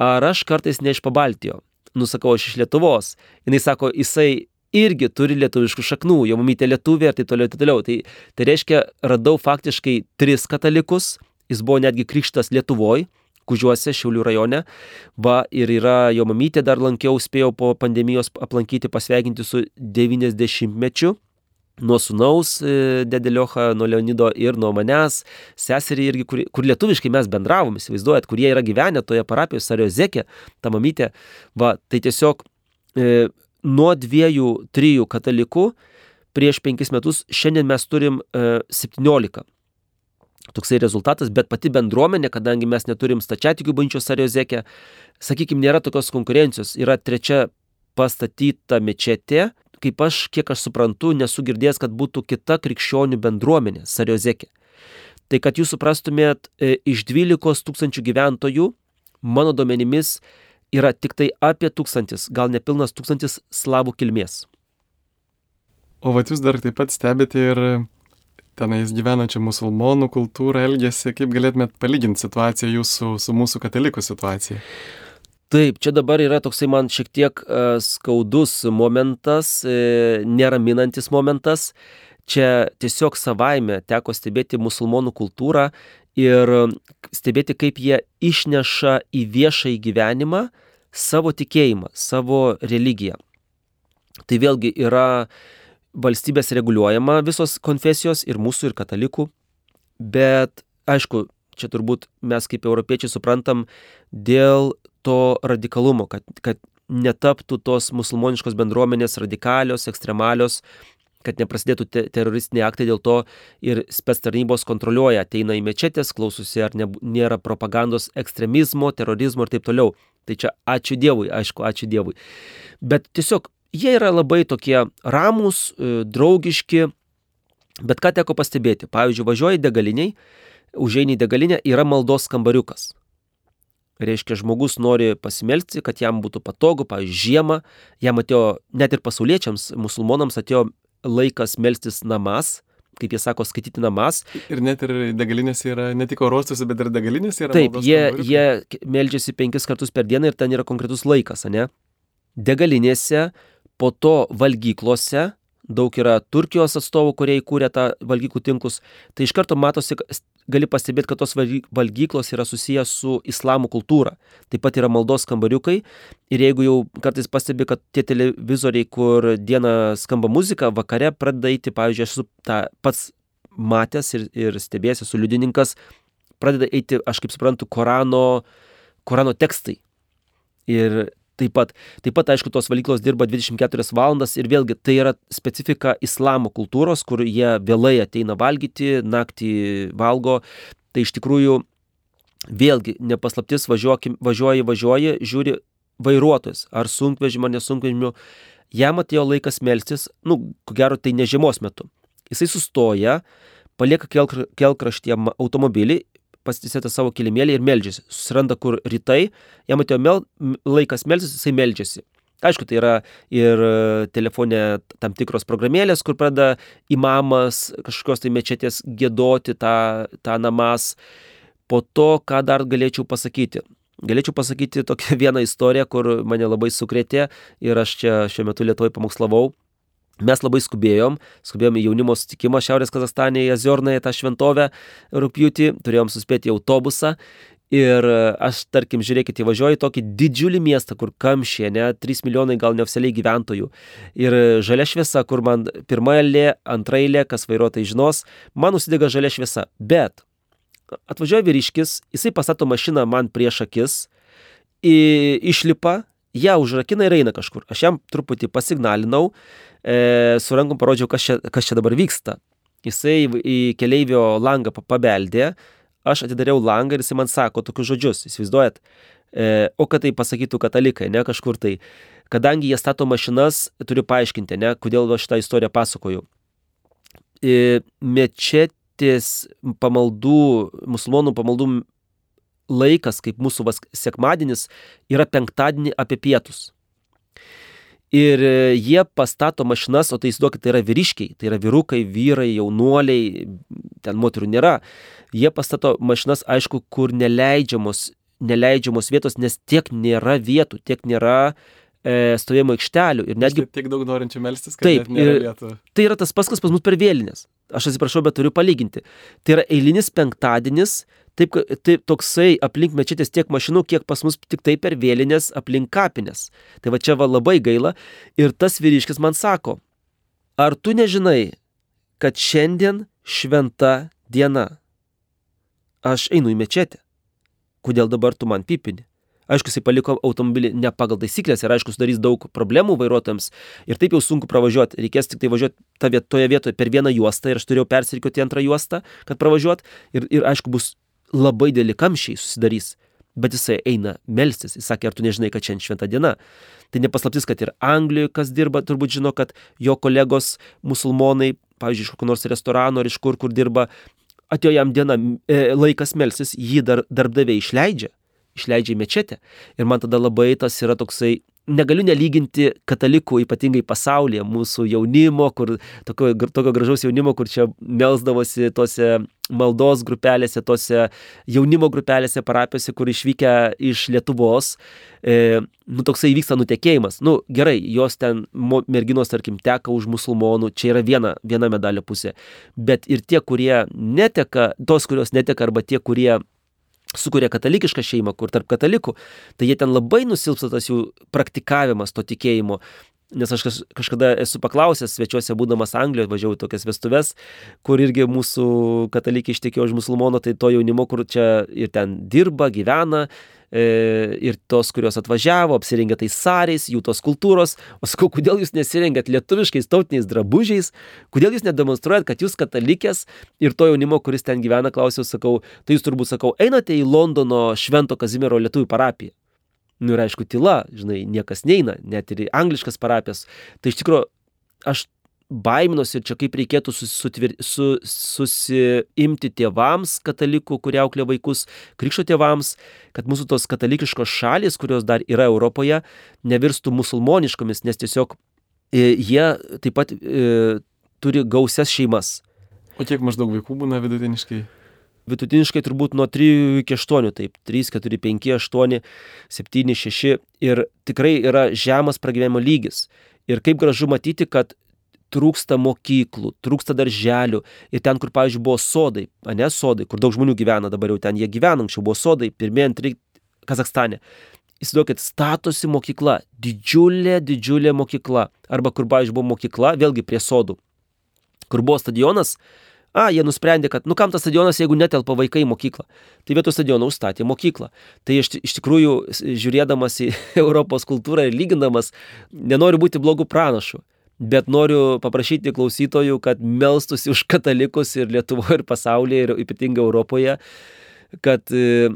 ar aš kartais ne iš Pabaltijo. Nusakau, aš iš Lietuvos. Jis sako, jisai irgi turi lietuviškų šaknų, jo mamytė lietuvė ir taip toliau, taip toliau. Tai, tai reiškia, radau faktiškai tris katalikus, jis buvo netgi krikštas Lietuvoje, Kužiuose, Šiaulių rajone. Va, ir yra jo mamytė, dar lankiau, spėjau po pandemijos aplankyti, pasveikinti su 90-mečiu. Nuo sunaus e, Dedeliocha, nuo Leonido ir nuo manęs, seserį irgi, kur, kur lietuviškai mes bendravom, įsivaizduojat, kurie yra gyvenę toje parapijoje, Sariozekė, ta mamytė. Va, tai tiesiog e, nuo dviejų, trijų katalikų prieš penkis metus, šiandien mes turim e, 17. Toksai rezultatas, bet pati bendruomenė, kadangi mes neturim stačiatikių bažnyčios Ariozekė, sakykime, nėra tokios konkurencijos. Yra trečia pastatyta mečetė, kaip aš, kiek aš suprantu, nesu girdėjęs, kad būtų kita krikščionių bendruomenė Sariozekė. Tai kad jūs suprastumėt, e, iš 12 tūkstančių gyventojų, mano duomenimis, yra tik tai apie tūkstantis, gal nepilnas tūkstantis slavų kilmės. O vat jūs dar taip pat stebite ir tenais gyvenančią musulmonų kultūrą, elgesį, kaip galėtumėt palyginti situaciją jūsų su mūsų katalikų situacija? Taip, čia dabar yra toksai man šiek tiek uh, skaudus momentas, uh, neraminantis momentas. Čia tiesiog savaime teko stebėti musulmonų kultūrą ir stebėti, kaip jie išneša į viešąjį gyvenimą savo tikėjimą, savo religiją. Tai vėlgi yra valstybės reguliuojama visos konfesijos ir mūsų, ir katalikų, bet aišku, čia turbūt mes kaip europiečiai suprantam dėl to radikalumo, kad, kad netaptų tos musulmoniškos bendruomenės radikalios, ekstremalios, kad neprasidėtų te teroristiniai aktai, dėl to ir spets tarnybos kontroliuoja, ateina į mečetės, klausosi, ar ne, nėra propagandos ekstremizmo, terorizmo ir taip toliau. Tai čia ačiū Dievui, aišku, ačiū Dievui. Bet tiesiog jie yra labai tokie ramus, e, draugiški, bet ką teko pastebėti, pavyzdžiui, važiuoji degaliniai, užeini į degalinę, yra maldos kambariukas. Reiškia, žmogus nori pasimelsti, kad jam būtų patogu, pavyzdžiui, žiemą, jam atėjo, net ir pasauliečiams, musulmonams atėjo laikas melstis namas, kaip jie sako, skaityti namas. Ir net ir degalinėse yra, ne tik orostuose, bet ir degalinėse yra. Taip, jie, jie meldžiasi penkis kartus per dieną ir ten yra konkretus laikas, ne? Degalinėse, po to valgyklose, daug yra Turkijos atstovų, kurie įkūrė tą valgyklų tinklus, tai iš karto matosi, gali pastebėti, kad tos valgyklos yra susijęs su islamo kultūra. Taip pat yra maldos kambariukai ir jeigu jau kartais pastebi, kad tie televizoriai, kur dieną skamba muzika, vakare pradeda eiti, pavyzdžiui, aš esu tą pats matęs ir, ir stebėjęs, esu liudininkas, pradeda eiti, aš kaip suprantu, Korano, Korano tekstai. Ir Taip pat, taip pat, aišku, tos valyklos dirba 24 valandas ir vėlgi tai yra specifika islamo kultūros, kur jie vėlai ateina valgyti, naktį valgo. Tai iš tikrųjų, vėlgi, nepaslaptis, važiuoji, važiuoji, žiūri vairuotojas, ar sunkvežimio, ar nesunkvežimio, jam atėjo laikas melstis, nu, ko gero, tai ne žiemos metu. Jisai sustoja, palieka kelkraštyje automobilį pasisėta savo kilimėlį ir meldžiasi. Susiranda kur rytai, jam atėjo mel, laikas melsis, jisai meldžiasi. Aišku, tai yra ir e, telefone tam tikros programėlės, kur pradeda imamas kažkokios tai mečetės gėdoti tą, tą namas. Po to, ką dar galėčiau pasakyti. Galėčiau pasakyti tokią vieną istoriją, kur mane labai sukrėtė ir aš čia šiuo metu Lietuvoje pamokslavau. Mes labai skubėjom, skubėjom į jaunimo sutikimą Šiaurės Kazastane, į Aziornąją tą šventovę rūpjūtį, turėjom suspėti į autobusą ir aš, tarkim, žiūrėkit, įvažiuoju į tokį didžiulį miestą, kur kamšė, ne, 3 milijonai gal neoficialiai gyventojų. Ir žalia šviesa, kur man pirma eilė, antra eilė, kas vairuotojai žinos, man užsidega žalia šviesa. Bet atvažiuoja vyriškis, jisai pastato mašiną man prieš akis, išlipa, ją užrakina ir eina kažkur. Aš jam truputį pasignalinau e, su rankom parodžiau, kas čia, kas čia dabar vyksta. Jisai į keleivio langą pabeldė, aš atidariau langą ir jisai man sako tokius žodžius, įsivaizduojat, e, o kad tai pasakytų katalikai, ne kažkur tai. Kadangi jie stato mašinas, turiu paaiškinti, ne, kodėl aš šitą istoriją pasakoju. E, mečetės pamaldų, musulmonų pamaldų laikas, kaip mūsų sekmadienis, yra penktadienį apie pietus. Ir e, jie pastato mašinas, o tai įsivaizduokit, tai yra vyriškiai, tai yra vyrukai, vyrai, jaunuoliai, ten moterų nėra. Jie pastato mašinas, aišku, kur neleidžiamos, neleidžiamos vietos, nes tiek nėra vietų, tiek nėra e, stovėjimo aikštelių. Ir netgi... Tiek daug norinčių melstis, kad taip, vietų. Tai yra tas pas, kas pas mus per vėlinės. Aš atsiprašau, bet turiu palyginti. Tai yra eilinis penktadienis, Taip, taip toksai aplink mečetės tiek mašinų, kiek pas mus tik tai per vėlinės aplink kapinės. Tai va čia va labai gaila. Ir tas vyriškis man sako, ar tu nežinai, kad šiandien šventa diena. Aš einu į mečetę. Kodėl dabar tu man pipini? Aišku, jisai paliko automobilį ne pagal taisyklės ir aišku, sudarys daug problemų vairuotojams ir taip jau sunku pravažiuoti. Reikės tik tai važiuoti ta viet, toje vietoje per vieną juostą ir aš turėjau persirikiuoti antrą juostą, kad pravažiuot. Ir, ir aišku, bus labai dėlį kamščiai susidarys, bet jisai eina melstis. Jis sakė, ar tu nežinai, kad šiandien šventa diena. Tai nepaslaptis, kad ir Anglijoje, kas dirba, turbūt žino, kad jo kolegos musulmonai, pavyzdžiui, iš kokio nors restorano ar iš kur, kur dirba, atėjo jam diena, e, laikas melsis, jį dar, darbdaviai išleidžia, išleidžia į mečetę. Ir man tada labai tas yra toksai negaliu nelyginti katalikų, ypatingai pasaulyje, mūsų jaunimo, kur tokio, tokio gražaus jaunimo, kur čia melsdavosi tose maldos grupelėse, tose jaunimo grupelėse, parapijose, kur išvykę iš Lietuvos, e, nu toksai vyksta nutekėjimas. Nu gerai, jos ten merginos, tarkim, teka už musulmonų, čia yra viena, viena medalio pusė. Bet ir tie, kurie neteka, tos, kurios neteka, arba tie, kurie sukuria katalikišką šeimą, kur tarp katalikų, tai jie ten labai nusilpsta tas jų praktikavimas to tikėjimo. Nes aš kažkada esu paklausęs svečiuose, būdamas Anglijoje, važiavau tokias vestuves, kur irgi mūsų katalikai ištekėjo už musulmono, tai to jaunimo, kur čia ir ten dirba, gyvena, ir tos, kurios atvažiavo, apsirengė tais sariais, jų tos kultūros, o sakau, kodėl jūs nesirengėt lietuviškais tautiniais drabužiais, kodėl jūs nedemonstruojat, kad jūs katalikės ir to jaunimo, kuris ten gyvena, klausiau, sakau, tai jūs turbūt, sakau, einate į Londono Švento Kazimiero lietuvių parapiją. Nu ir aišku, tyla, žinai, niekas neina, net ir angliškas parapijas. Tai iš tikrųjų, aš baiminosi ir čia kaip reikėtų susitvir, su, susiimti tėvams katalikų, kurie auklė vaikus, krikšto tėvams, kad mūsų tos katalikiškos šalis, kurios dar yra Europoje, nevirstų musulmoniškomis, nes tiesiog e, jie taip pat e, turi gausias šeimas. O kiek maždaug vaikų būna vidutiniškai? Vidutiniškai turbūt nuo 3 iki 8, taip, 3, 4, 5, 8, 7, 6 ir tikrai yra žemas pragyvenimo lygis. Ir kaip gražu matyti, kad trūksta mokyklų, trūksta darželių. Ir ten, kur, pavyzdžiui, buvo sodai, ne sodai, kur daug žmonių gyvena, dabar jau ten jie gyvena, anksčiau buvo sodai, pirmieji, antri Kazakstane. Įsivaizduokit, statosi mokykla, didžiulė, didžiulė mokykla. Arba kur, pavyzdžiui, buvo mokykla, vėlgi prie sodų. Kur buvo stadionas, a, jie nusprendė, kad, nu kam tas stadionas, jeigu netelpa vaikai į mokyklą. Tai vietoj stadiono užstatė mokyklą. Tai iš, iš tikrųjų, žiūrėdamas į Europos kultūrą ir lygindamas, nenoriu būti blogų pranašų bet noriu paprašyti klausytojų, kad melstųsi už katalikus ir Lietuvoje, ir pasaulyje, ir ypatingai Europoje, kad e,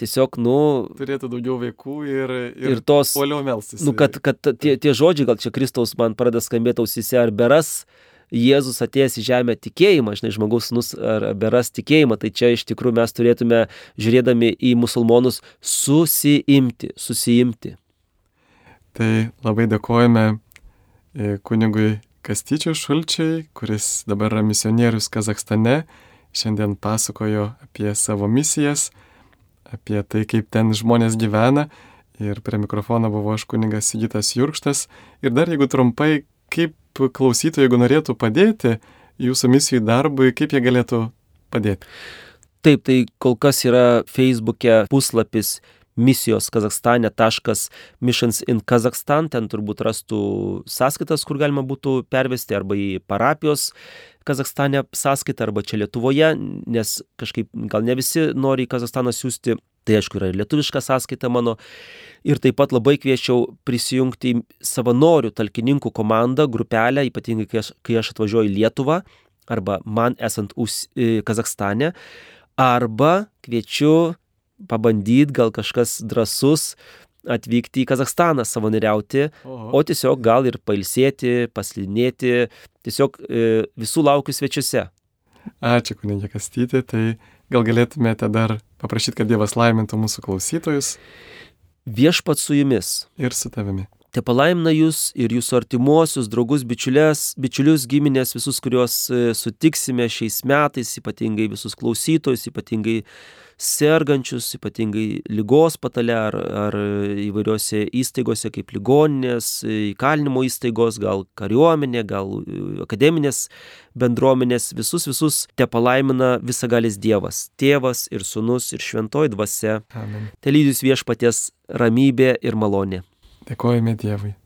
tiesiog, nu... Turėtų daugiau vaikų ir, ir, ir tos... Poliau melstis. Nu, kad, kad tie, tie žodžiai, gal čia Kristaus man pradeda skambėti ausise, ar beras Jėzus atėjęs į žemę tikėjimą, žinai, žmogus nus ar beras tikėjimą, tai čia iš tikrųjų mes turėtume, žiūrėdami į musulmonus, susiimti, susiimti. Tai labai dėkojame kunigui Kastyčiui Šulčiai, kuris dabar yra misionierius Kazakstane, šiandien pasakojo apie savo misijas, apie tai, kaip ten žmonės gyvena. Ir prie mikrofono buvo aš kunigas Sigitas Jurkštas. Ir dar jeigu trumpai, kaip klausytojai, jeigu norėtų padėti jūsų misijų darbui, kaip jie galėtų padėti? Taip, tai kol kas yra Facebook'e puslapis misijos Kazakstane.missions in Kazakstan, ten turbūt rastų sąskaitas, kur galima būtų pervesti arba į parapijos Kazakstane sąskaitą arba čia Lietuvoje, nes kažkaip gal ne visi nori į Kazakstaną siūsti, tai aišku yra ir lietuviška sąskaita mano. Ir taip pat labai kviečiau prisijungti savanorių talkininkų komandą, grupelę, ypatingai kai aš, kai aš atvažiuoju į Lietuvą arba man esant us, Kazakstane, arba kviečiu pabandyti, gal kažkas drasus atvykti į Kazakstaną savanoriauti, o tiesiog gal ir pailsėti, paslidinėti, tiesiog e, visų laukiu svečiuose. Ačiū, kunigė Kastyti, tai gal galėtumėte dar paprašyti, kad Dievas laimintų mūsų klausytojus. Viešpat su jumis. Ir su tavimi. Te palaimina jūs ir jūsų artimuosius, draugus, bičiulės, bičiulius, giminės, visus, kuriuos e, sutiksime šiais metais, ypatingai visus klausytojus, ypatingai sergančius, ypatingai lygos patale ar, ar įvairiose įstaigose kaip ligoninės, įkalinimo įstaigos, gal kariuomenė, gal akademinės bendruomenės, visus visus te palaimina visagalis Dievas, tėvas ir sunus ir šventoji dvasia. Te lydys viešpaties ramybė ir malonė. Dėkojame Dievui.